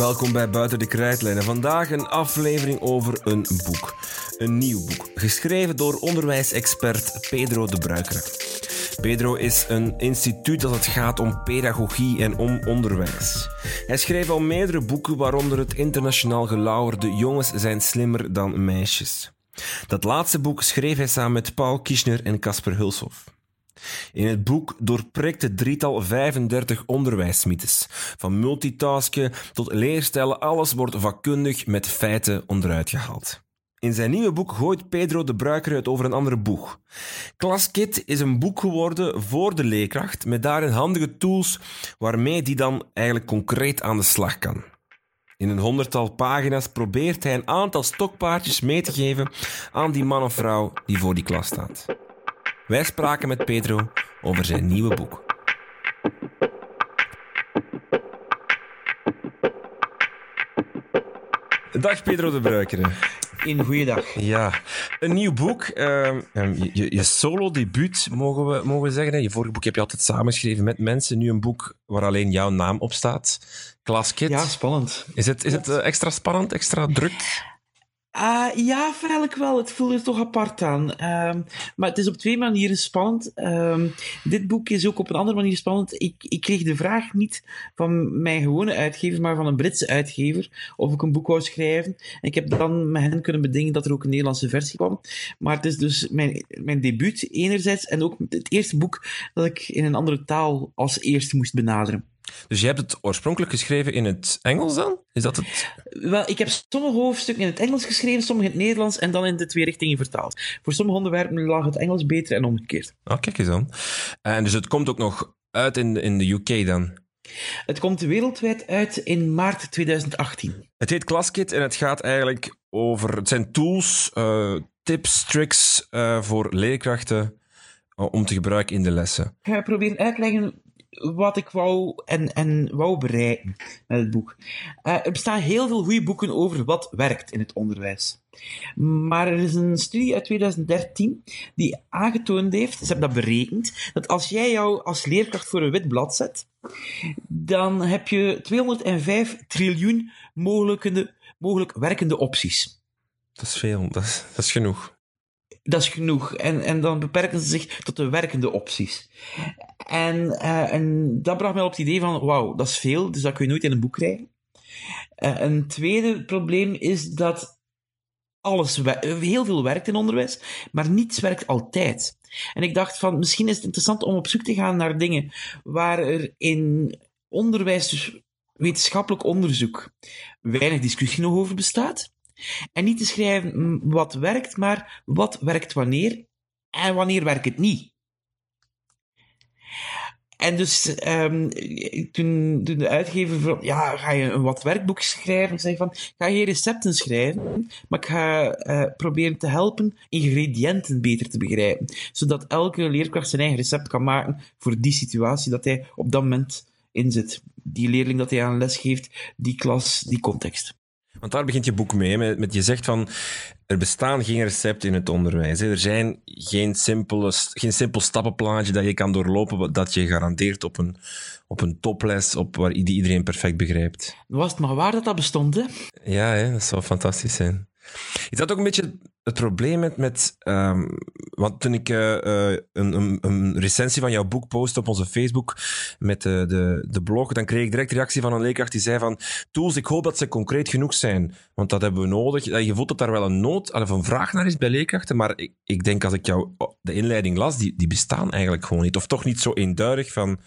Welkom bij Buiten de Krijtlijnen. Vandaag een aflevering over een boek. Een nieuw boek, geschreven door onderwijsexpert Pedro de Bruikere. Pedro is een instituut dat het gaat om pedagogie en om onderwijs. Hij schreef al meerdere boeken, waaronder het internationaal gelauwerde Jongens zijn slimmer dan meisjes. Dat laatste boek schreef hij samen met Paul Kischner en Casper Hulshoff. In het boek doorprikt het drietal 35 onderwijsmythes. Van multitasken tot leerstijlen, alles wordt vakkundig met feiten onderuit gehaald. In zijn nieuwe boek gooit Pedro de Bruiker het over een andere boeg. Klaskit is een boek geworden voor de leerkracht, met daarin handige tools waarmee die dan eigenlijk concreet aan de slag kan. In een honderdtal pagina's probeert hij een aantal stokpaardjes mee te geven aan die man of vrouw die voor die klas staat. Wij spraken met Pedro over zijn nieuwe boek. Dag Pedro de Bruikere. Een goeiedag. Ja, een nieuw boek. Uh, je, je solo-debuut, mogen we, mogen we zeggen. Je vorige boek heb je altijd samengeschreven met mensen. Nu een boek waar alleen jouw naam op staat. Klaskit. Ja, spannend. Is het, is het uh, extra spannend, extra druk? Uh, ja, feitelijk wel. Het voelt er toch apart aan. Uh, maar het is op twee manieren spannend. Uh, dit boek is ook op een andere manier spannend. Ik, ik kreeg de vraag niet van mijn gewone uitgever, maar van een Britse uitgever, of ik een boek wou schrijven. En ik heb dan met hen kunnen bedingen dat er ook een Nederlandse versie kwam. Maar het is dus mijn, mijn debuut enerzijds, en ook het eerste boek dat ik in een andere taal als eerste moest benaderen. Dus je hebt het oorspronkelijk geschreven in het Engels dan? Is dat het? Wel, ik heb sommige hoofdstukken in het Engels geschreven, sommige in het Nederlands en dan in de twee richtingen vertaald. Voor sommige onderwerpen lag het Engels beter en omgekeerd. Oh, kijk eens dan. En dus het komt ook nog uit in de, in de UK dan? Het komt wereldwijd uit in maart 2018. Het heet Classkit en het gaat eigenlijk over... Het zijn tools, uh, tips, tricks uh, voor leerkrachten uh, om te gebruiken in de lessen. Ik ga proberen uitleggen wat ik wou en, en wou bereiken met het boek. Uh, er bestaan heel veel goede boeken over wat werkt in het onderwijs. Maar er is een studie uit 2013 die aangetoond heeft, ze hebben dat berekend, dat als jij jou als leerkracht voor een wit blad zet, dan heb je 205 triljoen mogelijk werkende opties. Dat is veel, dat dat is genoeg dat is genoeg. En, en dan beperken ze zich tot de werkende opties. En, uh, en dat bracht mij op het idee van, wauw, dat is veel, dus dat kun je nooit in een boek krijgen. Uh, een tweede probleem is dat alles, heel veel werkt in onderwijs, maar niets werkt altijd. En ik dacht van, misschien is het interessant om op zoek te gaan naar dingen waar er in onderwijs, dus wetenschappelijk onderzoek, weinig discussie nog over bestaat. En niet te schrijven wat werkt, maar wat werkt wanneer en wanneer werkt het niet. En dus um, toen, de uitgever vroeg, ja, ga je een wat werkboek schrijven? Ik zei van, ga je recepten schrijven, maar ik ga uh, proberen te helpen ingrediënten beter te begrijpen. Zodat elke leerkracht zijn eigen recept kan maken voor die situatie dat hij op dat moment in zit. Die leerling dat hij aan les geeft, die klas, die context. Want daar begint je boek mee, met, met je zegt van, er bestaan geen recepten in het onderwijs. Hè. Er zijn geen, simpele, geen simpel stappenplaatje dat je kan doorlopen, dat je garandeert op een, op een toples, op waar iedereen perfect begrijpt. Was het maar waar dat dat bestond, hè? Ja, hè? dat zou fantastisch zijn. Is dat ook een beetje het probleem met... met um, want toen ik uh, een, een, een, recensie van jouw boek post op onze Facebook met de, de, de blog, dan kreeg ik direct reactie van een leerkracht die zei van tools, ik hoop dat ze concreet genoeg zijn, want dat hebben we nodig. Je voelt dat daar wel een nood, of een vraag naar is bij leerkrachten, maar ik, ik denk als ik jou de inleiding las, die, die bestaan eigenlijk gewoon niet. Of toch niet zo eenduidig van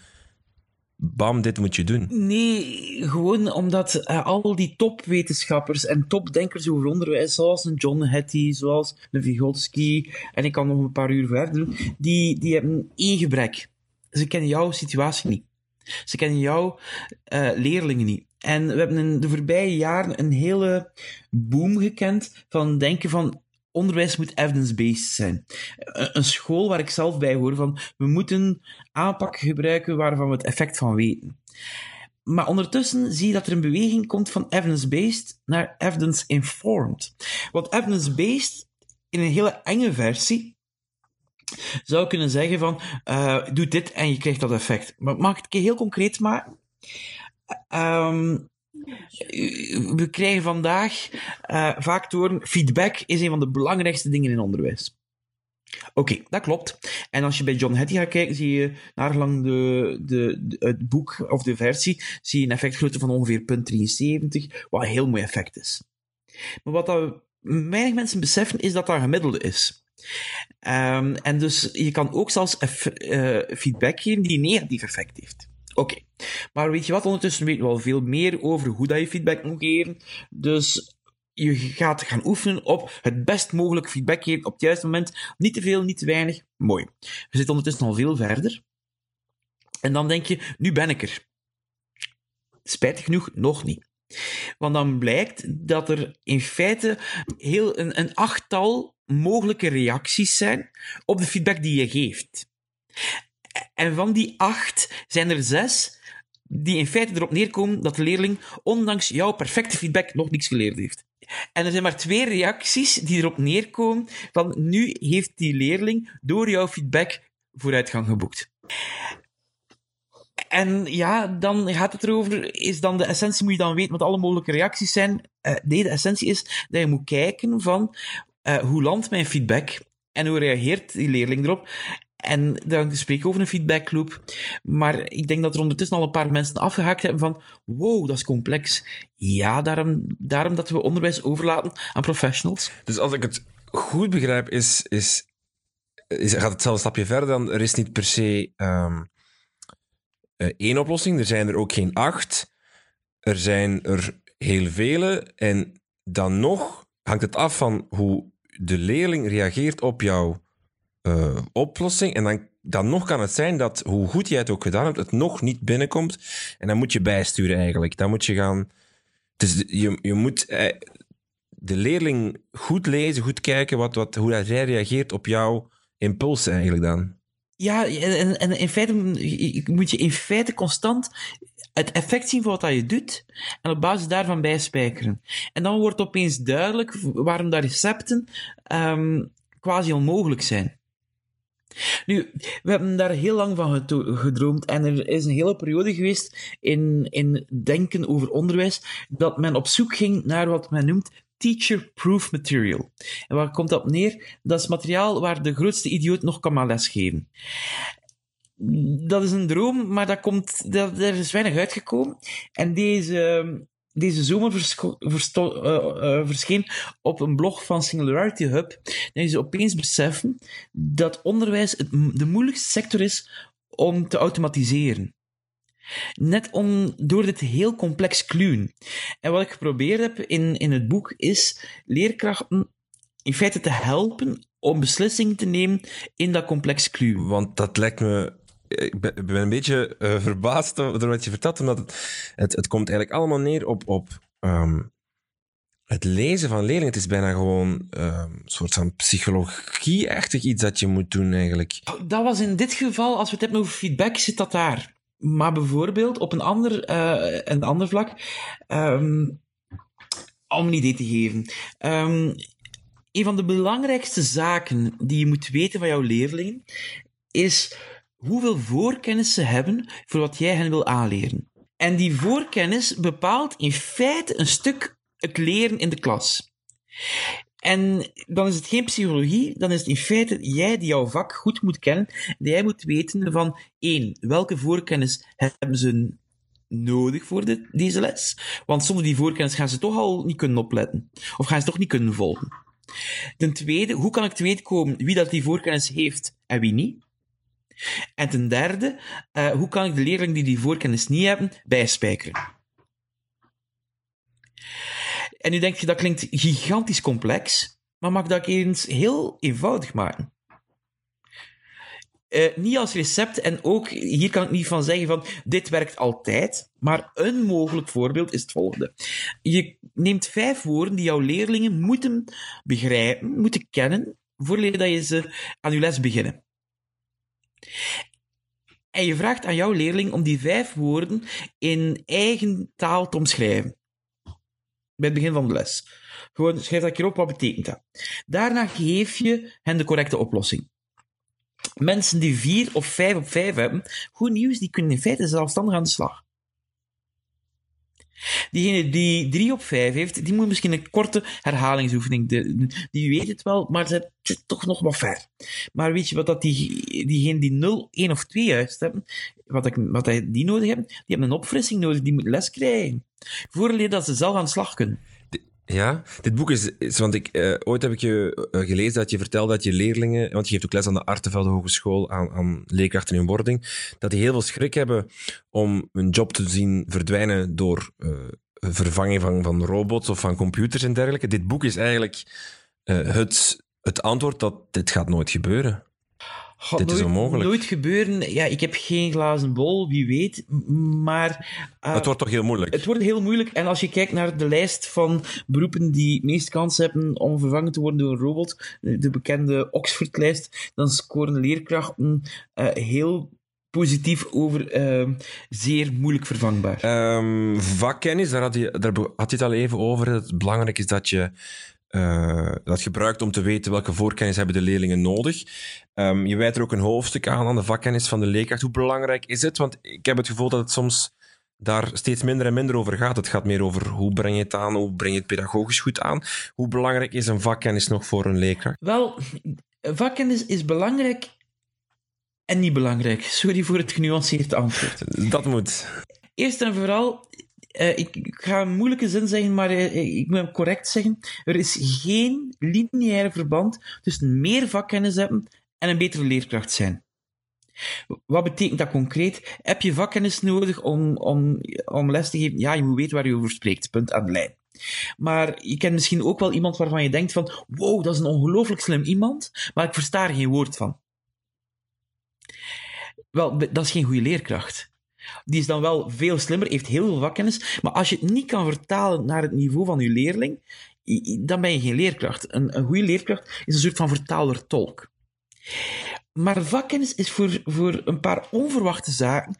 bam, dit moet je doen? Nee, gewoon omdat uh, al die topwetenschappers en topdenkers over onderwijs, zoals een John Hattie, zoals een Vygotsky, en ik kan nog een paar uur verder doen, die, die hebben één gebrek. Ze kennen jouw situatie niet. Ze kennen jouw uh, leerlingen niet. En we hebben in de voorbije jaren een hele boom gekend van denken van onderwijs moet evidence-based zijn. Een school waar ik zelf bij hoor van we moeten aanpakken gebruiken waarvan we het effect van weten. Maar ondertussen zie je dat er een beweging komt van evidence-based naar evidence-informed. Want evidence-based in een hele enge versie zou kunnen zeggen van uh, doe dit en je krijgt dat effect. Maar mag ik het heel concreet maken? Um, We krijgen vandaag uh, vaak te horen, feedback is een van de belangrijkste dingen in onderwijs. Oké, dat klopt. En als je bij John Hattie gaat kijken, zie je naar lang de, de, het boek of de versie, zie je een effectgrootte van ongeveer 0,73, wat een heel mooi effect is. Maar wat weinig mensen beseffen, is dat dat gemiddelde is. Um, en dus je kan ook zelfs uh, feedback geven die een negatief effect heeft. Oké. Maar weet je wat? Ondertussen weten we wel veel meer over hoe dat je feedback moet geven. Dus je gaat gaan oefenen op het best mogelijk feedback geven op het juiste moment. Niet te veel, niet te weinig. Mooi. Je zit ondertussen al veel verder. En dan denk je, nu ben ik er. Spijtig genoeg, nog niet. Want dan blijkt dat er in feite heel een, een achttal mogelijke reacties zijn op de feedback die je geeft. En van die acht zijn er zes die in feite erop neerkomen dat de leerling, ondanks jouw perfecte feedback, nog niks geleerd heeft. En er zijn maar twee reacties die erop neerkomen van nu heeft die leerling door jouw feedback vooruitgang geboekt. En ja, dan gaat het erover, is dan de essentie, moet je dan weten wat alle mogelijke reacties zijn? Uh, nee, de essentie is dat je moet kijken van, uh, hoe landt mijn feedback? En hoe reageert die leerling erop? En dan spreek ik over een feedbackloop. Maar ik denk dat er ondertussen al een paar mensen afgehaakt hebben van wow, dat is complex. Ja, daarom, daarom dat we onderwijs overlaten aan professionals. Dus als ik het goed begrijp, is, is, gaat het zelf een stapje verder dan er is niet per se um, één oplossing. Er zijn er ook geen acht. Er zijn er heel vele. En dan nog hangt het af van hoe de leerling reageert op jouw uh, oplossing. En dan, dan nog kan het zijn dat, hoe goed jij het ook gedaan hebt, het nog niet binnenkomt. En dan moet je bijsturen eigenlijk. Dan moet je gaan... Dus je, je moet eh, de leerling goed lezen, goed kijken wat, wat, hoe hij reageert op jouw impulsen eigenlijk dan. Ja, en, en in feite moet je in feite constant het effect zien van wat je doet en op basis daarvan bijspijkeren. En dan wordt opeens duidelijk waarom dat recepten um, quasi onmogelijk zijn. Nu, we hebben daar heel lang van gedroomd en er is een hele periode geweest in, in denken over onderwijs dat men op zoek ging naar wat men noemt teacher-proof material. En waar komt dat neer? Dat is materiaal waar de grootste idioot nog kan maar lesgeven. Dat is een droom, maar dat komt, er is weinig uitgekomen. En deze deze zomer uh, verscheen op een blog van Singularity Hub, dat ze opeens beseffen dat onderwijs het, de moeilijkste sector is om te automatiseren. Net om, door dit heel complex kluwen. En wat ik geprobeerd heb in, in het boek is leerkrachten in feite te helpen om beslissingen te nemen in dat complex kluwen. Want dat lijkt me ik ben, een beetje uh, verbaasd door wat je vertelt, omdat het, het, het komt eigenlijk allemaal neer op, op um, het lezen van leerlingen. Het is bijna gewoon um, een soort van psychologie-achtig iets dat je moet doen eigenlijk. Dat was in dit geval, als we het hebben over feedback, zit dat daar. Maar bijvoorbeeld op een ander, uh, een ander vlak, um, om een idee te geven. Een van de belangrijkste zaken die je moet weten van jouw leerlingen is hoeveel voorkennis ze hebben voor wat jij hen wil aanleren. En die voorkennis bepaalt in feite een stuk het leren in de klas. En dan is het geen psychologie, dan is het in feite jij die jouw vak goed moet kennen. jij moet weten van één, welke voorkennis hebben ze nodig voor deze les? Want zonder die voorkennis gaan ze toch al niet kunnen opletten. Of gaan ze toch niet kunnen volgen. Ten tweede, hoe kan ik te weten komen wie dat die voorkennis heeft en wie niet? En ten derde, uh, hoe kan ik de leerlingen die die voorkennis niet hebben, bijspijkeren? En nu denk je, dat klinkt gigantisch complex, maar mag dat eens heel eenvoudig maken? Uh, niet als recept, en ook hier kan ik niet van zeggen van dit werkt altijd, maar een mogelijk voorbeeld is het volgende. Je neemt vijf woorden die jouw leerlingen moeten begrijpen, moeten kennen, voordat je ze aan je les beginnen. En je vraagt aan jouw leerling om die vijf woorden in eigen taal te omschrijven. Bij het begin van de les. Gewoon schrijf dat keer op, wat betekent dat? Daarna geef je hen de correcte oplossing. Mensen die vier of vijf op vijf hebben, goed nieuws, die kunnen in feite zelfstandig aan de slag. Diegene die drie op vijf heeft, die moet misschien een korte herhalingsoefening. De, die weet het wel, maar ze zit toch nog wat ver. Maar weet je wat dat die, diegene die 0, 1 of 2 juist hebben, wat, ik, wat die nodig hebben? Die hebben een opfrissing nodig, die moeten les krijgen. Voordat dat ze zelf aan de slag kunnen. Ja, dit boek is, want ik, uh, ooit heb ik je uh, gelezen dat je vertelde dat je leerlingen, want je geeft ook les aan de Artevelde Hogeschool, aan, aan leerkrachten in wording, dat die heel veel schrik hebben om hun job te zien verdwijnen door uh, vervanging van, van robots of van computers en dergelijke. Dit boek is eigenlijk het, het antwoord dat dit gaat nooit gebeuren. Gaat Dit nooit, is onmogelijk. nooit gebeuren. Ja, ik heb geen glazen bol, wie weet. Maar uh, het wordt toch heel moeilijk. het wordt heel moeilijk. En als je kijkt naar de lijst van beroepen die het meest kans hebben om vervangen te worden door een robot, de bekende Oxford-lijst, dan scoren leerkrachten uh, heel positief over uh, zeer moeilijk vervangbaar. Um, vakkennis, daar had, je, daar had je het al even over. Het belangrijk is dat je uh, dat gebruikt om te weten welke voorkennis hebben de leerlingen nodig. Um, je wijdt er ook een hoofdstuk aan aan de vakkennis van de leerkracht. Hoe belangrijk is het? Want ik heb het gevoel dat het soms daar steeds minder en minder over gaat. Het gaat meer over hoe breng je het aan, hoe breng je het pedagogisch goed aan. Hoe belangrijk is een vakkennis nog voor een leerkracht? Wel, vakkennis is belangrijk en niet belangrijk. Sorry voor het genuanceerd antwoord. Dat moet. Eerst en vooral, uh, ik, ga een moeilijke zin zeggen, maar uh, ik moet hem correct zeggen. Er is geen lineaire verband tussen meer vakkennis hebben en een betere leerkracht zijn. Wat betekent dat concreet? Heb je vakkennis nodig om, om, om les te geven? Ja, je moet weten waar je over spreekt. Punt aan de lijn. Maar je kent misschien ook wel iemand waarvan je denkt van, wow, dat is een ongelooflijk slim iemand, maar ik versta er geen woord van. Wel, dat is geen goede leerkracht. Die is dan wel veel slimmer, heeft heel veel vakkennis, maar als je het niet kan vertalen naar het niveau van je leerling, dan ben je geen leerkracht. Een, een goede leerkracht is een soort van vertaler-tolk. Maar vakkennis is voor, voor een paar onverwachte zaken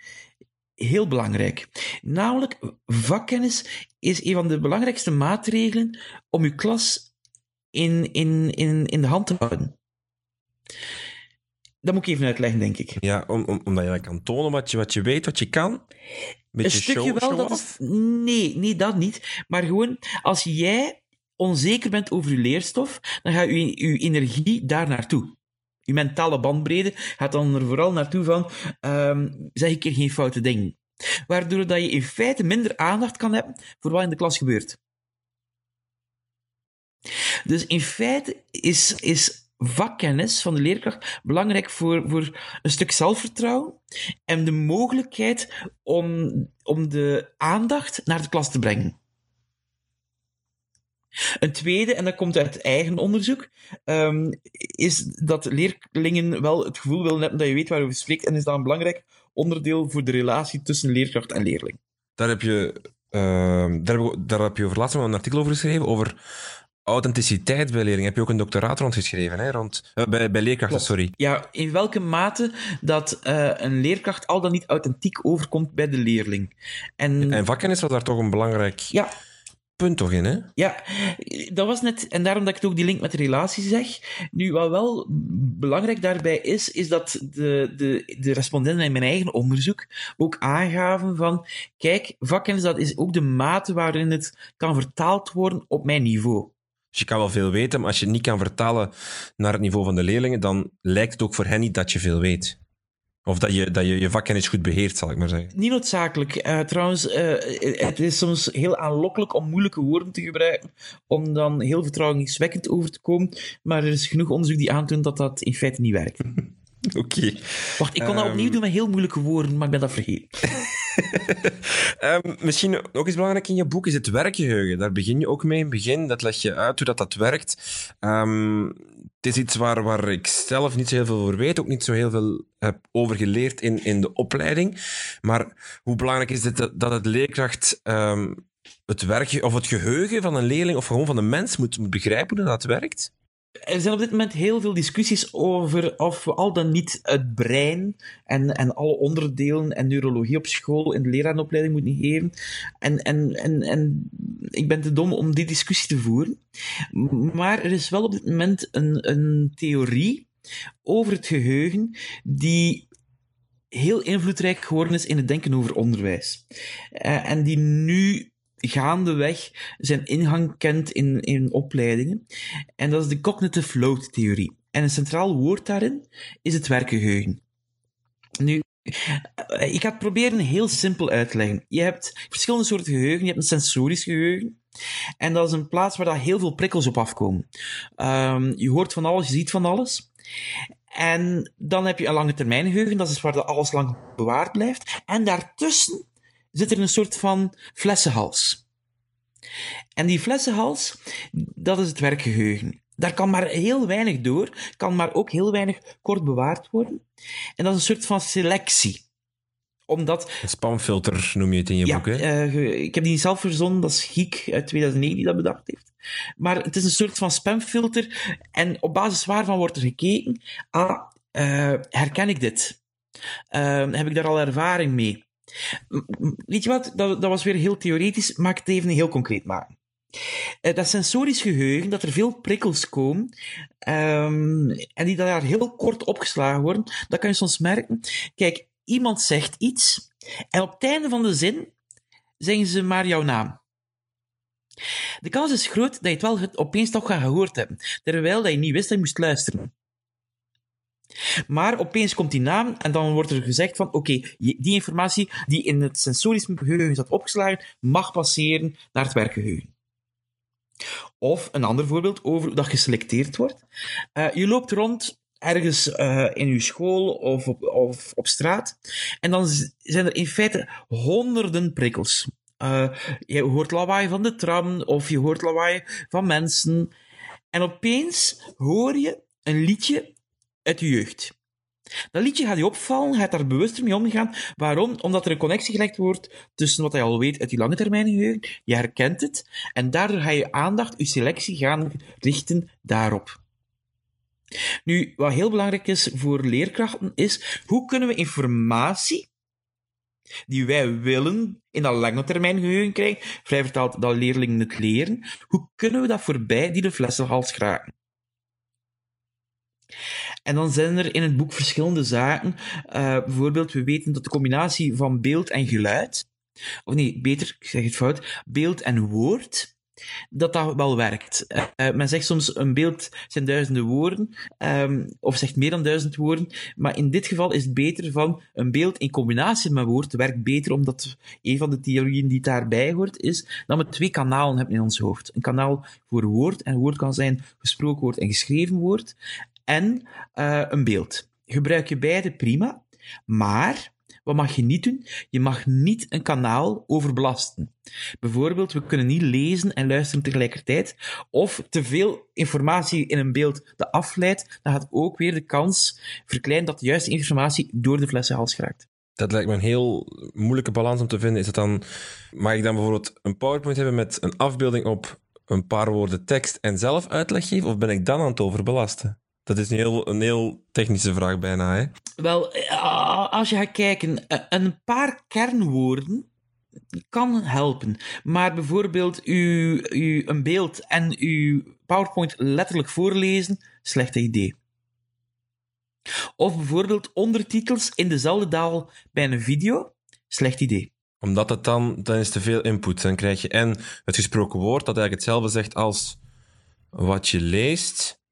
heel belangrijk. Namelijk, vakkennis is een van de belangrijkste maatregelen om je klas in, in, in, in de hand te houden. Dat moet ik even uitleggen, denk ik. Ja, om, om, omdat je kan tonen wat je, wat je weet, wat je kan. Een stukje show, wel, show dat is... Nee, nee, dat niet. Maar gewoon, als jij onzeker bent over je leerstof, dan gaat je, je energie daar naartoe. Je mentale bandbreedte gaat dan er vooral naartoe van, um, zeg ik er geen foute dingen. Waardoor dat je in feite minder aandacht kan hebben voor wat in de klas gebeurt. Dus in feite is, is vakkennis van de leerkracht belangrijk voor, voor een stuk zelfvertrouwen en de mogelijkheid om, om de aandacht naar de klas te brengen. Een tweede, en dat komt uit eigen onderzoek, um, is dat leerlingen wel het gevoel willen hebben dat je weet waar je spreekt en is dat een belangrijk onderdeel voor de relatie tussen leerkracht en leerling. Daar heb je, uh, daar, heb, daar heb je over laatst een artikel over geschreven, over authenticiteit bij leerlingen. Heb je ook een doctoraat rondgeschreven, hè? Rond, uh, bij, bij leerkrachten, Klopt. sorry. Ja, in welke mate dat uh, een leerkracht al dan niet authentiek overkomt bij de leerling. En, En vakkennis was daar toch een belangrijk ja, punt toch in, hè? Ja, dat was net, en daarom dat ik ook die link met de relatie zeg. Nu, wat wel belangrijk daarbij is, is dat de, de, de respondenten in mijn eigen onderzoek ook aangaven van, kijk, vakkennis, dat is ook de mate waarin het kan vertaald worden op mijn niveau. Dus je kan wel veel weten, maar als je het niet kan vertalen naar het niveau van de leerlingen, dan lijkt het ook voor hen niet dat je veel weet. Of dat je, dat je je vakkennis goed beheert, zal ik maar zeggen. Niet noodzakelijk. Uh, trouwens, uh, het is soms heel aanlokkelijk om moeilijke woorden te gebruiken, om dan heel vertrouwenswekkend over te komen. Maar er is genoeg onderzoek die aantoont dat dat in feite niet werkt. Oké. Okay. Wacht, ik kon dat opnieuw doen met heel moeilijke woorden, maar ik ben dat vergeten. um, misschien ook eens belangrijk in je boek is het werkgeheugen. Daar begin je ook mee in het begin. Dat leg je uit hoe dat, dat werkt. Um, het is iets waar, waar ik zelf niet zo heel veel over weet, ook niet zo heel veel heb over geleerd in, in de opleiding. Maar hoe belangrijk is het dat het leerkracht um, het werk of het geheugen van een leerling of gewoon van een mens moet, moet begrijpen hoe dat werkt? Er zijn op dit moment heel veel discussies over of we al dan niet het brein en, en alle onderdelen en neurologie op school in de leraaropleiding moeten geven. En, en, en, en ik ben te dom om die discussie te voeren. Maar er is wel op dit moment een, een theorie over het geheugen die heel invloedrijk geworden is in het denken over onderwijs. Uh, en die nu gaandeweg zijn ingang kent in, in opleidingen. En dat is de cognitive load theorie. En een centraal woord daarin is het werkgeheugen. Nu, ik ga het proberen heel simpel uit te leggen. Je hebt verschillende soorten geheugen. Je hebt een sensorisch geheugen. En dat is een plaats waar daar heel veel prikkels op afkomen. Um, je hoort van alles, je ziet van alles. En dan heb je een lange termijn geheugen, dat is waar alles lang bewaard blijft. En daartussen zit er een soort van flessenhals. En die flessenhals, dat is het werkgeheugen. Daar kan maar heel weinig door, kan maar ook heel weinig kort bewaard worden. En dat is een soort van selectie omdat... Een spamfilter noem je het in je boek, hè? Uh, ik heb die zelf verzonnen, dat is Giek uit 2009 die dat bedacht heeft. Maar het is een soort van spamfilter en op basis waarvan wordt er gekeken, ah, uh, herken ik dit? Uh, heb ik daar al ervaring mee? Weet je wat, dat, was weer heel theoretisch, maar ik het even heel concreet maken. dat sensorisch geheugen, dat er veel prikkels komen um, en die daar heel kort opgeslagen worden, dat kan je soms merken. Kijk, iemand zegt iets en op het einde van de zin zeggen ze maar jouw naam. De kans is groot dat je het wel opeens toch gaat gehoord hebben, terwijl dat je niet wist dat je moest luisteren. Maar opeens komt die naam en dan wordt er gezegd van oké, die informatie die in het sensorisch geheugen zat opgeslagen, mag passeren naar het werkgeheugen. Of een ander voorbeeld over dat geselecteerd wordt. Uh, je loopt rond ergens uh, in uw school of op, op straat. En dan zijn er in feite honderden prikkels. Uh, je hoort lawaai van de tram of je hoort lawaai van mensen. En opeens hoor je een liedje uit je jeugd. Dat liedje gaat je opvallen, gaat daar bewuster mee omgaan. Waarom? Omdat er een connectie gelegd wordt tussen wat je al weet uit die lange termijn geheugen. Je herkent het. En daardoor ga je aandacht, je selectie gaan richten daarop. Nu, wat heel belangrijk is voor leerkrachten, is hoe kunnen we informatie die wij willen in dat lange termijn geheugen krijgen, vrij vertaald dat leerlingen het leren, hoe kunnen we dat voorbij die de flessenhals geraken? En dan zijn er in het boek verschillende zaken. Uh, bijvoorbeeld, we weten dat de combinatie van beeld en geluid, of nee, beter, ik zeg het fout, beeld en woord, dat dat wel werkt. Uh, men zegt soms een beeld zijn duizenden woorden, um, of zegt meer dan duizend woorden, maar in dit geval is het beter van een beeld in combinatie met woord werkt beter, omdat een van de theorieën die daarbij hoort is dat we twee kanalen hebben in ons hoofd. Een kanaal voor woord, en woord kan zijn gesproken woord en geschreven woord, en uh, een beeld. Gebruik je beide prima, maar wat mag je niet doen? Je mag niet een kanaal overbelasten. Bijvoorbeeld, we kunnen niet lezen en luisteren tegelijkertijd, of te veel informatie in een beeld dat afleidt, dan gaat ook weer de kans verkleinen dat de juiste informatie door de flessenhals geraakt. Dat lijkt me een heel moeilijke balans om te vinden. Is het dan, mag ik dan bijvoorbeeld een PowerPoint hebben met een afbeelding op een paar woorden tekst en zelf uitleg geven, of ben ik dan aan het overbelasten? Dat is een heel, een heel technische vraag bijna. Hè? Wel, eh, als je gaat kijken, eh, een paar kernwoorden kan helpen. Maar bijvoorbeeld u, u een beeld en uw PowerPoint letterlijk voorlezen, slecht idee. Of bijvoorbeeld ondertitels in dezelfde taal bij een video, slecht idee omdat het dan, dan is te veel input. Dan krijg je en het gesproken woord dat eigenlijk hetzelfde zegt als wat je leest.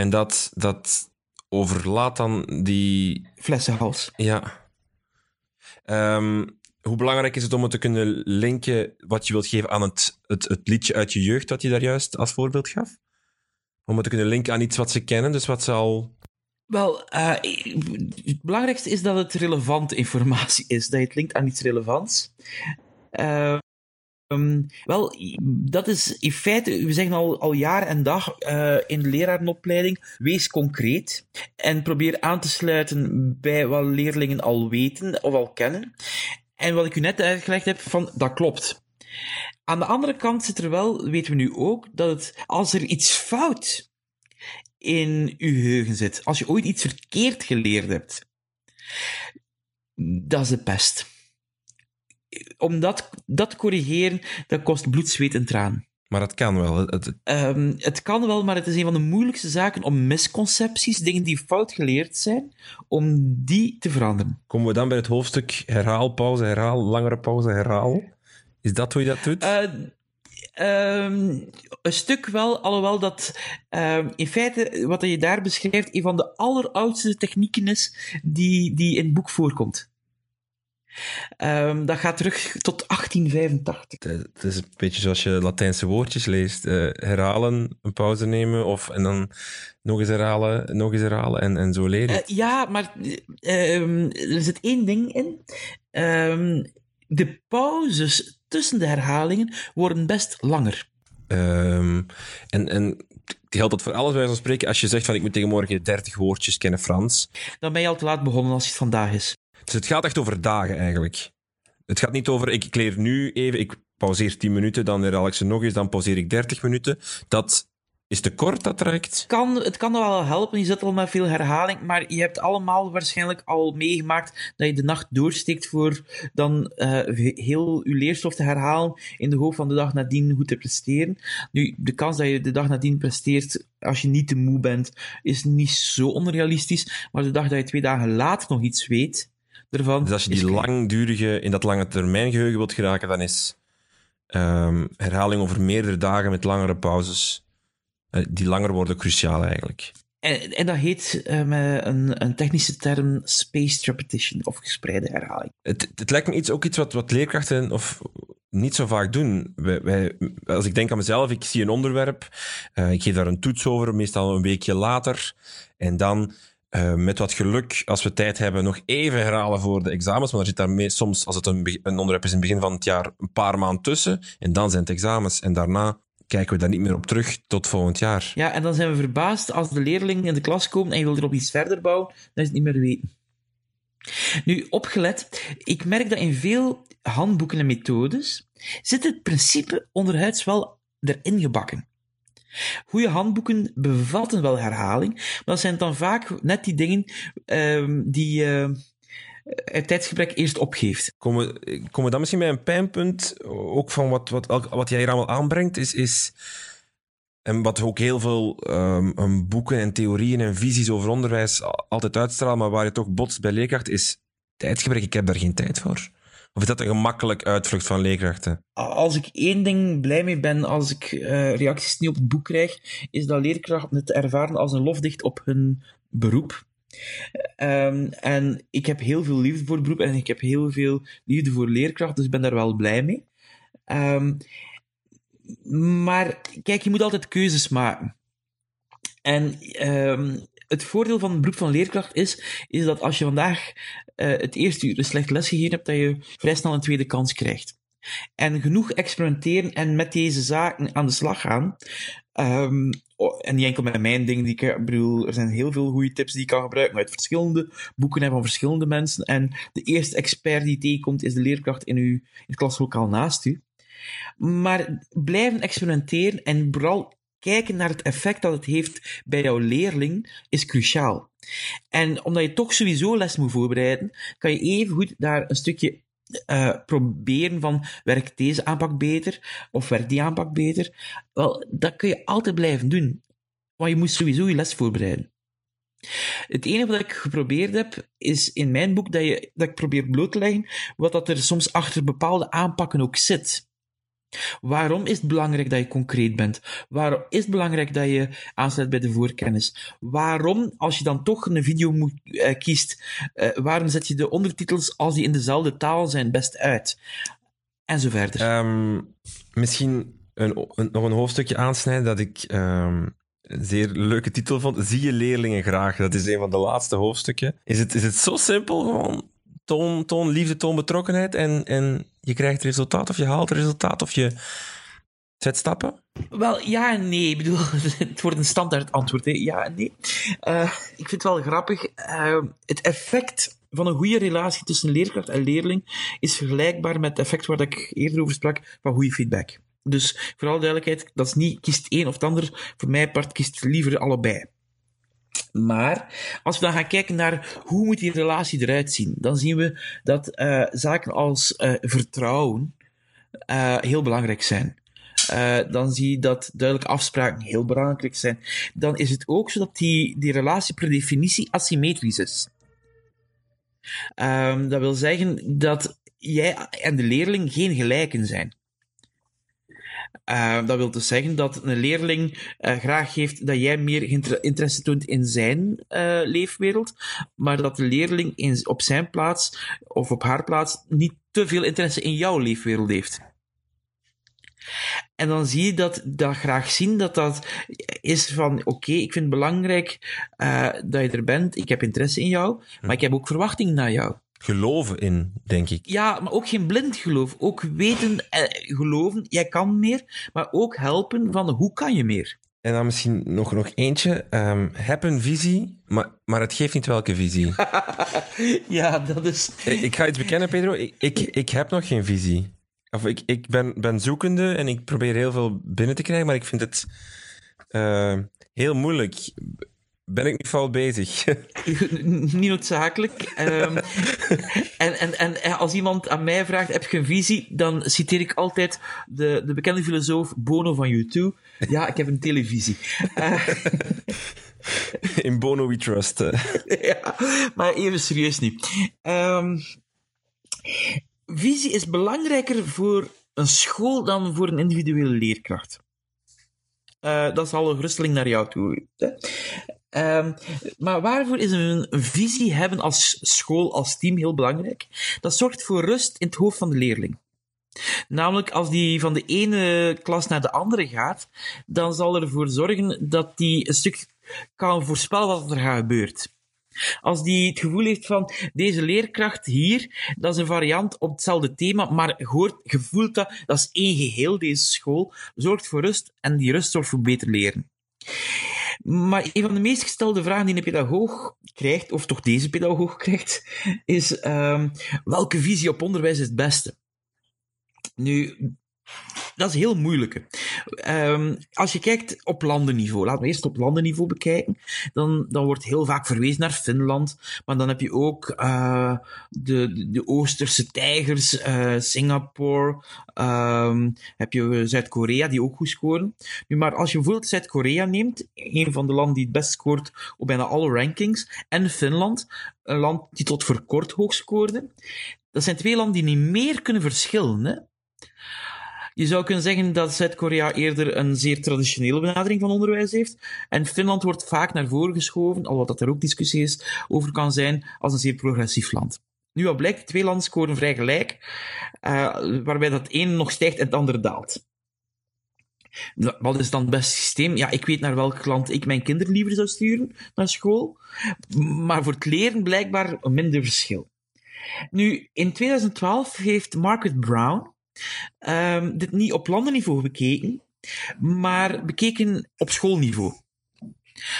En dat, dat overlaat dan die... Flessenhals. Ja. Um, hoe belangrijk is het om het te kunnen linken wat je wilt geven aan het, het, het liedje uit je jeugd dat je daar juist als voorbeeld gaf? Om het te kunnen linken aan iets wat ze kennen, dus wat ze al... Wel, uh, het belangrijkste is dat het relevante informatie is. Dat je het linkt aan iets relevants. Uh, Um, wel, dat is in feite, we zeggen al, al jaar en dag uh, in de lerarenopleiding, wees concreet en probeer aan te sluiten bij wat leerlingen al weten of al kennen. En wat ik u net uitgelegd heb, van, dat klopt. Aan de andere kant zit er wel, weten we nu ook, dat het, als er iets fout in uw geheugen zit, als je ooit iets verkeerd geleerd hebt, dat is de pest om dat, dat te corrigeren, dat kost bloed, zweet en traan. Maar het kan wel. Het... Um, het kan wel, maar het is een van de moeilijkste zaken om misconcepties, dingen die fout geleerd zijn, om die te veranderen. Komen we dan bij het hoofdstuk herhaal, pauze, herhaal, langere pauze, herhaal? Is dat hoe je dat doet? Uh, een stuk wel, alhoewel dat uh, in feite wat je daar beschrijft een van de alleroudste technieken is die, die in het boek voorkomt. Um, dat gaat terug tot 1885. Het is een beetje zoals je Latijnse woordjes leest. Uh, herhalen, een pauze nemen of en dan nog eens herhalen, nog eens herhalen en, en zo leren. Uh, ja, maar um, er zit één ding in. Um, de pauzes tussen de herhalingen worden best langer. En, en geldt dat voor alles bij van spreken? Als je zegt van ik moet tegenwoordig 30 woordjes kennen Frans. Dan ben je al te laat begonnen als het vandaag is. Dus het gaat echt over dagen eigenlijk. Het gaat niet over ik, leer nu even, ik pauzeer 10 minuten, dan herhaal ik ze nog eens, dan pauzeer ik 30 minuten. Dat is te kort, dat traject? Kan, het kan wel helpen, je zit al met veel herhaling, maar je hebt allemaal waarschijnlijk al meegemaakt dat je de nacht doorsteekt voor dan uh, heel je leerstof te herhalen in de hoop van de dag nadien goed te presteren. Nu, de kans dat je de dag nadien presteert als je niet te moe bent, is niet zo onrealistisch, maar de dag dat je twee dagen later nog iets weet, ervan... Dus als je die langdurige, in dat lange termijn geheugen wilt geraken, dan is um, herhaling over meerdere dagen met langere pauzes eh, die langer worden cruciaal eigenlijk. En, en dat heet uh, met een, een, technische term spaced repetition, of gespreide herhaling. Het, het lijkt me iets, ook iets wat, wat leerkrachten of niet zo vaak doen. Wij, wij, als ik denk aan mezelf, ik zie een onderwerp, uh, ik geef daar een toets over, meestal een weekje later, en dan uh, met wat geluk, als we tijd hebben, nog even herhalen voor de examens. Maar er zit daar soms, als het een, een onderwerp is in het begin van het jaar, een paar maanden tussen. En dan zijn het examens. En daarna kijken we daar niet meer op terug tot volgend jaar. Ja, en dan zijn we verbaasd als de leerlingen in de klas komen en je wil erop iets verder bouwen, dan is het niet meer weten. Nu, opgelet, ik merk dat in veel handboeken en methodes zit het principe onderhuids wel erin gebakken. Goede handboeken bevatten wel herhaling, maar dat zijn dan vaak net die dingen uh, die... Uh, het tijdsgebrek eerst opgeeft. Komen, komen we dan misschien bij een pijnpunt, ook van wat, wat, wat jij hier allemaal aanbrengt, is, is en wat ook heel veel um, boeken en theorieën en visies over onderwijs altijd uitstralen, maar waar je toch botst bij leerkracht, is tijdsgebrek. Ik heb daar geen tijd voor. Of is dat een gemakkelijk uitvlucht van leerkrachten? Als ik één ding blij mee ben als ik uh, reacties niet op het boek krijg, is dat leerkrachten het ervaren als een lofdicht op hun beroep. Um, en ik heb heel veel liefde voor het beroep en ik heb heel veel liefde voor leerkracht, dus ik ben daar wel blij mee. Um, maar kijk, je moet altijd keuzes maken. En um, het voordeel van het beroep van leerkracht is, is dat als je vandaag uh, het eerste uur een slecht les gegeven hebt, dat je vrij snel een tweede kans krijgt. En genoeg experimenteren en met deze zaken aan de slag gaan, Um, en niet enkel met mijn dingen, die ik, ik bedoel, er zijn heel veel goede tips die ik kan gebruiken uit verschillende boeken en van verschillende mensen. En de eerste expert die tegenkomt is de leerkracht in, uw, in het klaslokaal naast u. Maar blijven experimenteren en vooral kijken naar het effect dat het heeft bij jouw leerling is cruciaal. En omdat je toch sowieso les moet voorbereiden, kan je even goed daar een stukje uh, proberen van werkt deze aanpak beter of werkt die aanpak beter. Wel, dat kun je altijd blijven doen. Want je moet sowieso je les voorbereiden. Het enige wat ik geprobeerd heb, is in mijn boek dat, je, dat ik probeer bloot te leggen wat dat er soms achter bepaalde aanpakken ook zit. Waarom is het belangrijk dat je concreet bent? Waarom is het belangrijk dat je aansluit bij de voorkennis? Waarom, als je dan toch een video moet, uh, kiest, uh, waarom zet je de ondertitels als die in dezelfde taal zijn best uit? En zo verder. Um, misschien een, nog een hoofdstukje aansnijden dat ik um, een zeer leuke titel vond. Zie je leerlingen graag? Dat is een van de laatste hoofdstukken. Is het, is het zo simpel gewoon? Toon liefde, toon betrokkenheid en, en je krijgt resultaat of je haalt resultaat of je zet stappen? Wel, ja en nee. Ik bedoel, het wordt een standaard antwoord. Hè. Ja en nee. Uh, ik vind het wel grappig. Uh, het effect van een goede relatie tussen leerkracht en leerling is vergelijkbaar met het effect waar ik eerder over sprak van goede feedback. Dus voor alle duidelijkheid, dat is niet kiest één of het ander. Voor mij part kiest liever allebei. Maar als we dan gaan kijken naar hoe moet die relatie eruit zien, dan zien we dat uh, zaken als uh, vertrouwen uh, heel belangrijk zijn. dan zie je dat duidelijke afspraken heel belangrijk zijn. Dan is het ook zo dat die, die relatie per definitie asymmetrisch is. Um, dat wil zeggen dat jij en de leerling geen gelijken zijn. Uh, dat wil dus zeggen dat een leerling uh, graag heeft dat jij meer interesse toont in zijn uh, leefwereld, maar dat de leerling in, op zijn plaats of op haar plaats niet te veel interesse in jouw leefwereld heeft. En dan zie je dat, dat graag zien dat dat is van, oké, ik vind het belangrijk dat je er bent, ik heb interesse in jou, maar ik heb ook verwachting naar jou geloven in, denk ik. Ja, maar ook geen blind geloof. Ook weten, eh, geloven, jij kan meer, maar ook helpen van hoe kan je meer. En dan misschien nog, nog eentje. Um, heb een visie, maar, maar het geeft niet welke visie. ja, dat is... Ik, ik, ga iets bekennen, Pedro. Ik, ik, ik heb nog geen visie. Of ik, ik ben, ben zoekende en ik probeer heel veel binnen te krijgen, maar ik vind het uh, heel moeilijk ben ik niet fout bezig? niet noodzakelijk. Um, en, en, en als iemand aan mij vraagt, heb je een visie? Dan citeer ik altijd de, de bekende filosoof Bono van U2. Ja, ik heb een televisie. Uh, In Bono we trust. ja, maar even serieus nu. Um, visie is belangrijker voor een school dan voor een individuele leerkracht. Uh, dat is al een geruststelling naar jou toe. Hè? Um, maar waarvoor is een, visie hebben als school, als team heel belangrijk? Dat zorgt voor rust in het hoofd van de leerling. Namelijk, als die van de ene klas naar de andere gaat, dan zal er ervoor zorgen dat die een stuk kan voorspellen wat er gaat gebeuren. Als die het gevoel heeft van deze leerkracht hier, dat is een variant op hetzelfde thema, maar hoort, gevoeld dat, dat is één geheel, deze school, zorgt voor rust en die rust zorgt voor beter leren. Maar een van de meest gestelde vragen die een pedagoog krijgt, of toch deze pedagoog krijgt, is um, welke visie op onderwijs is het beste? Nu, dat is heel moeilijk. Um, als je kijkt op landenniveau, laten we eerst op landenniveau bekijken, dan, dan wordt heel vaak verwezen naar Finland, maar dan heb je ook uh, de, de Oosterse tijgers, uh, Singapore, um, heb je Zuid-Korea die ook goed scoren. Nu, maar als je bijvoorbeeld Zuid-Korea neemt, een van de landen die het best scoort op bijna alle rankings, en Finland, een land die tot voor kort hoog scoorde, dat zijn twee landen die niet meer kunnen verschillen. Hè? Je zou kunnen zeggen dat Zuid-Korea eerder een zeer traditionele benadering van onderwijs heeft. En Finland wordt vaak naar voren geschoven, al wat er ook discussie is over kan zijn, als een zeer progressief land. Nu, wat blijkt, twee landen scoren vrij gelijk, uh, waarbij dat ene nog stijgt en het andere daalt. Wat is dan het beste systeem? Ja, ik weet naar welk land ik mijn kinderen liever zou sturen naar school. Maar voor het leren blijkbaar een minder verschil. Nu, in 2012 heeft Margaret Brown, Um, dit niet op landenniveau bekeken, maar bekeken op schoolniveau.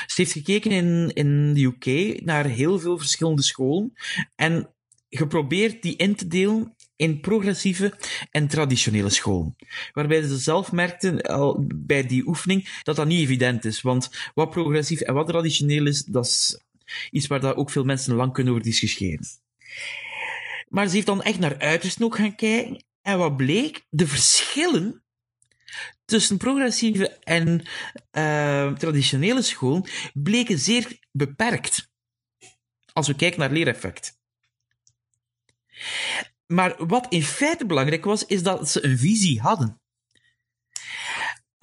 Ze heeft gekeken in, in de UK naar heel veel verschillende scholen en geprobeerd die in te delen in progressieve en traditionele scholen. Waarbij ze zelf merkten al bij die oefening dat dat niet evident is. Want wat progressief en wat traditioneel is, dat is iets waar daar ook veel mensen lang kunnen over discussiëren. Maar ze heeft dan echt naar uitersten ook gaan kijken en wat bleek? De verschillen tussen progressieve en uh, traditionele school bleken zeer beperkt. Als we kijken naar leereffect. Maar wat in feite belangrijk was, is dat ze een visie hadden.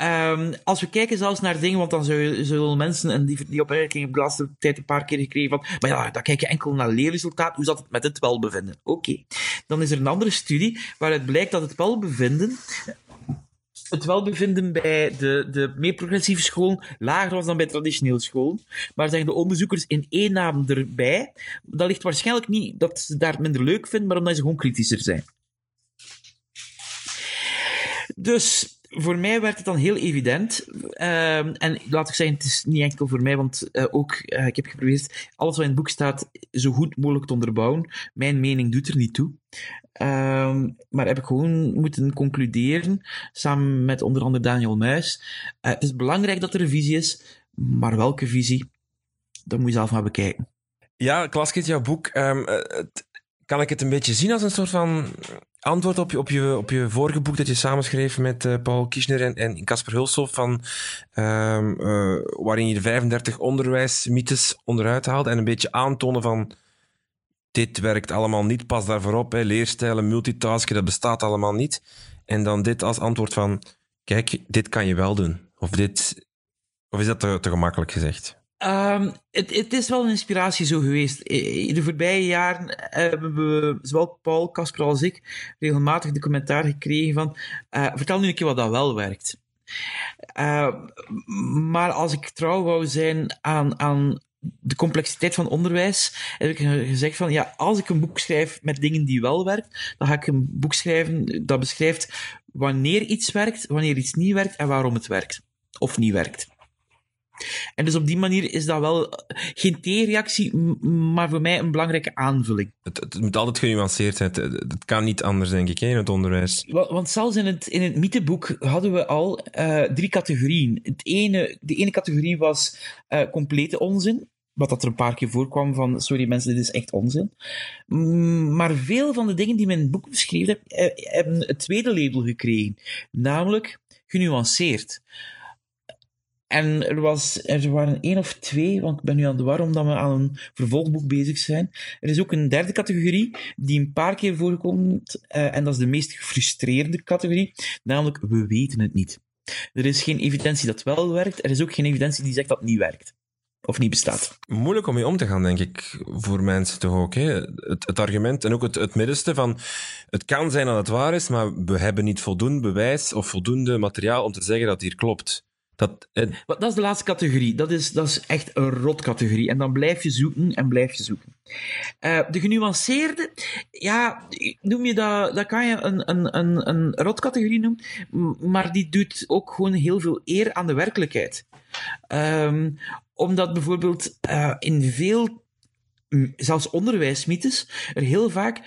Um, als we kijken zelfs naar dingen, want dan zullen mensen, en die, die opmerking heb ik de laatste tijd een paar keer gekregen van, maar ja, dan kijk je enkel naar leerresultaat, hoe zat het met het welbevinden? Oké. Dan is er een andere studie waaruit blijkt dat het welbevinden het welbevinden bij de, de meer progressieve scholen lager was dan bij traditionele scholen. Maar zeggen de onderzoekers in één naam erbij, dat ligt waarschijnlijk niet dat ze daar minder leuk vinden, maar omdat ze gewoon kritischer zijn. Dus voor mij werd het dan heel evident. Uh, en laat ik zeggen, het is niet enkel voor mij, want uh, ook, uh, ik heb geprobeerd alles wat in het boek staat zo goed mogelijk te onderbouwen. Mijn mening doet er niet toe. Uh, maar heb ik gewoon moeten concluderen, samen met onder andere Daniel Muis. Uh, het is belangrijk dat er een visie is, maar welke visie, dat moet je zelf maar bekijken. Ja, Klaskit, jouw boek, um, kan ik het een beetje zien als een soort van antwoord op je, op je, op je vorige boek dat je samenschreef met uh, Paul Kischner en, en Casper Hulshoff, van, um, uh, waarin je de 35 onderwijsmythes onderuit haalde en een beetje aantonen van dit werkt allemaal niet, pas daarvoor op. Hè. Leerstijlen, multitasken, dat bestaat allemaal niet. En dan dit als antwoord van, kijk, dit kan je wel doen. Of, dit, of is dat te gemakkelijk gezegd? Um, het, is wel een inspiratie zo geweest. In de voorbije jaren hebben we, zowel Paul, Casper als ik, regelmatig de commentaar gekregen van uh, vertel nu een keer wat dat wel werkt. Uh, maar als ik trouw wou zijn aan, aan de complexiteit van onderwijs, heb ik gezegd van, ja, als ik een boek schrijf met dingen die wel werkt, dan ga ik een boek schrijven dat beschrijft wanneer iets werkt, wanneer iets niet werkt en waarom het werkt. Of niet werkt. En dus op die manier is dat wel geen tegenreactie, maar voor mij een belangrijke aanvulling. Het, het moet altijd genuanceerd zijn. Het, kan niet anders, denk ik, in het onderwijs. Want, zelfs in het, in het mytheboek hadden we al uh, drie categorieën. Het ene, de ene categorie was uh, complete onzin. Wat dat er een paar keer voorkwam van, sorry mensen, dit is echt onzin. Maar veel van de dingen die men in het boek beschreven heb, eh, hebben het tweede label gekregen. Namelijk genuanceerd. En er, was, er waren één of twee, want ik ben nu aan de war omdat we aan een vervolgboek bezig zijn. Er is ook een derde categorie die een paar keer voorkomt, uh, en dat is de meest gefrustreerde categorie, namelijk we weten het niet. Er is geen evidentie dat wel werkt, er is ook geen evidentie die zegt dat het niet werkt. Of niet bestaat. Moeilijk om mee om te gaan, denk ik, voor mensen toch ook. Het, het argument en ook het, het middenste van het kan zijn dat het waar is, maar we hebben niet voldoende bewijs of voldoende materiaal om te zeggen dat het hier klopt. Dat, dat is de laatste categorie. Dat is, dat is echt een rotcategorie. En dan blijf je zoeken en blijf je zoeken. Uh, de genuanceerde, ja, noem je dat, dat kan je een, een, een, een rotcategorie noemen, maar die doet ook gewoon heel veel eer aan de werkelijkheid. Um, omdat bijvoorbeeld uh, in veel, zelfs onderwijsmythes, er heel vaak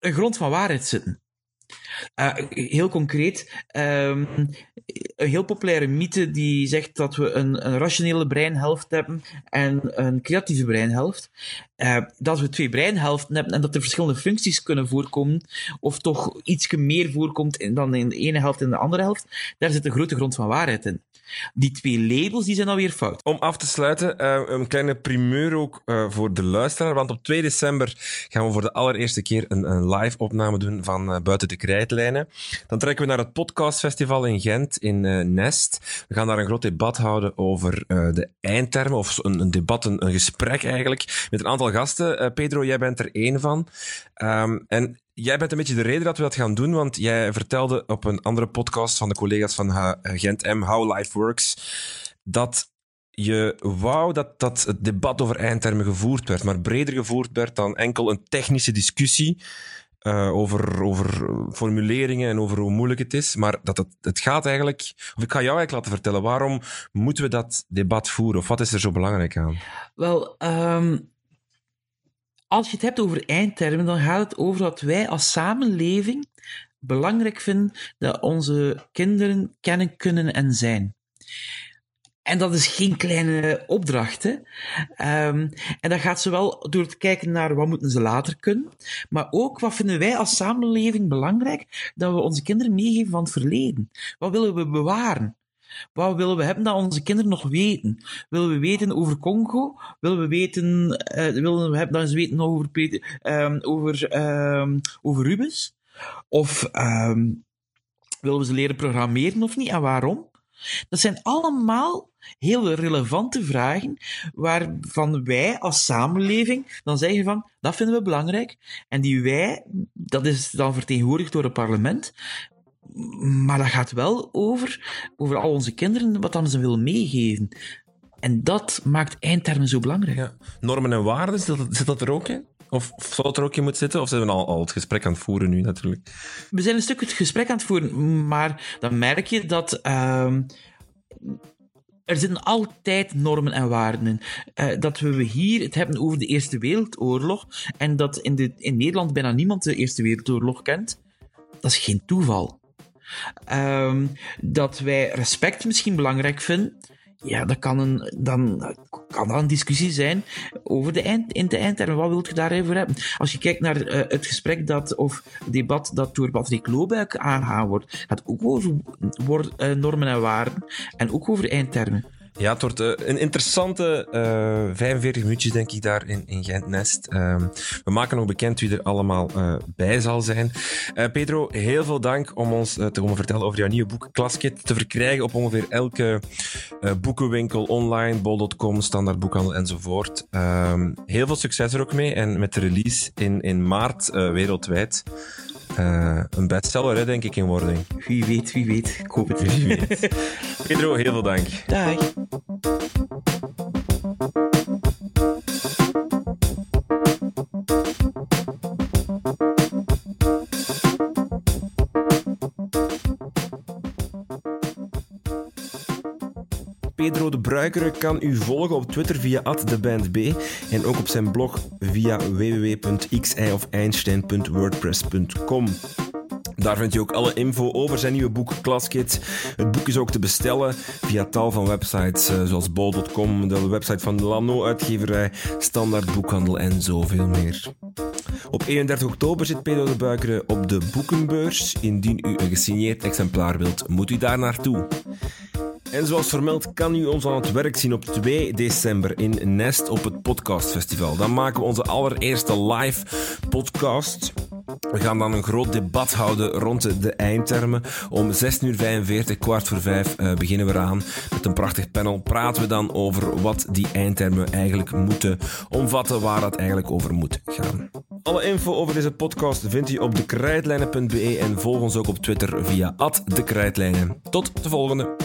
een grond van waarheid zitten. Uh, heel concreet, um, een heel populaire mythe die zegt dat we een, een rationele breinhelft hebben en een creatieve breinhelft. Uh, dat we twee breinhelften hebben en dat er verschillende functies kunnen voorkomen, of toch iets meer voorkomt dan in de ene helft en de andere helft, daar zit een grote grond van waarheid in. Die twee labels die zijn alweer fout. Om af te sluiten, uh, een kleine primeur ook uh, voor de luisteraar. Want op 2 december gaan we voor de allereerste keer een, een live opname doen van uh, Buiten de Krijtlijnen. Dan trekken we naar het podcastfestival in Gent, in Nest. We gaan daar een groot debat houden over de eindtermen, of een, een debat, een, een, gesprek eigenlijk, met een aantal gasten. Pedro, jij bent er één van. Um, en Jij bent een beetje de reden dat we dat gaan doen, want jij vertelde op een andere podcast van de collega's van Gent M, How Life Works, dat je wou dat, dat het debat over eindtermen gevoerd werd, maar breder gevoerd werd dan enkel een technische discussie uh, over, over formuleringen en over hoe moeilijk het is. Maar dat het, het gaat eigenlijk, of ik ga jou eigenlijk laten vertellen, waarom moeten we dat debat voeren? Of wat is er zo belangrijk aan? Wel, um, als je het hebt over eindtermen, dan gaat het over dat wij als samenleving belangrijk vinden dat onze kinderen kennen, kunnen en zijn. En dat is geen kleine opdracht. Hè? Um, en dat gaat zowel door te kijken naar wat moeten ze later kunnen, maar ook wat vinden wij als samenleving belangrijk dat we onze kinderen meegeven van het verleden. Wat willen we bewaren? Wat willen we hebben dat onze kinderen nog weten? Willen we weten over Congo? Willen we weten, uh, willen we hebben dat ze weten over, Peter, um, over, um, over Rubens? Of um, willen we ze leren programmeren of niet? En waarom? Dat zijn allemaal heel relevante vragen waarvan wij als samenleving dan zeggen van, dat vinden we belangrijk. En die wij, dat is dan vertegenwoordigd door het parlement, maar dat gaat wel over, over al onze kinderen, wat dan ze willen meegeven. En dat maakt eindtermen zo belangrijk. Ja. Normen en waarden, zit dat, zit dat er ook in? Of zou het er ook in moeten zitten? Of zijn we al, al het gesprek aan het voeren nu natuurlijk? We zijn een stuk het gesprek aan het voeren, maar dan merk je dat. Uh, er zitten altijd normen en waarden in. Uh, dat we hier het hebben over de Eerste Wereldoorlog en dat in, de, in Nederland bijna niemand de Eerste Wereldoorlog kent, dat is geen toeval. Um, dat wij respect misschien belangrijk vinden. Ja, dat kan een, dan kan dat een discussie zijn over de, eind, in de eindtermen. Wat wilt je daarover hebben? Als je kijkt naar uh, het gesprek dat, of debat dat door Patrick Loobuik aangegaan wordt, gaat ook over uh, normen en waarden en ook over eindtermen. Ja, het wordt uh, een interessante uh, eh, 45 minuutjes, denk ik, daar in, in Gent-Nest. Uh, we maken nog bekend wie er allemaal uh, bij zal zijn. Pedro, heel veel dank om ons te komen vertellen over jouw nieuwe boek Klaskit. Te verkrijgen op ongeveer elke boekenwinkel online, bol.com, standaardboekhandel enzovoort. Ehm, heel veel succes er ook mee en met de release in, in maart wereldwijd. Uh, een bestseller, hè, denk ik, in wording. Wie weet, wie weet. Ik hoop het. Wie weet. Pedro, heel veel dank. Dag. Pedro de Bruikere kan u volgen op Twitter via @debandb en ook op zijn blog via www.xi.einstein.wordpress.com. Daar vindt u ook alle info over zijn nieuwe boek Klaskit. Het boek is ook te bestellen via tal van websites eh, zoals bol.com, de website van de Lano-uitgeverij, Standaard Boekhandel en zoveel meer. Op 31 oktober zit Pedro de Buikere op de boekenbeurs. Indien u een gesigneerd exemplaar wilt, moet u daar naartoe. En zoals vermeld kan u ons aan het werk zien op 2 december in Nest op het Podcastfestival. Dan maken we onze allereerste live podcast. We gaan dan een groot debat houden rond de eindtermen. Om 6.45 uur, kwart voor vijf, uh, beginnen we eraan. Met een prachtig panel praten we dan over wat die eindtermen eigenlijk moeten omvatten, waar dat eigenlijk over moet gaan. Alle info over deze podcast vindt u op dekrijtlijnen.be en volg ons ook op Twitter via @dekrijtlijnen. Tot de volgende.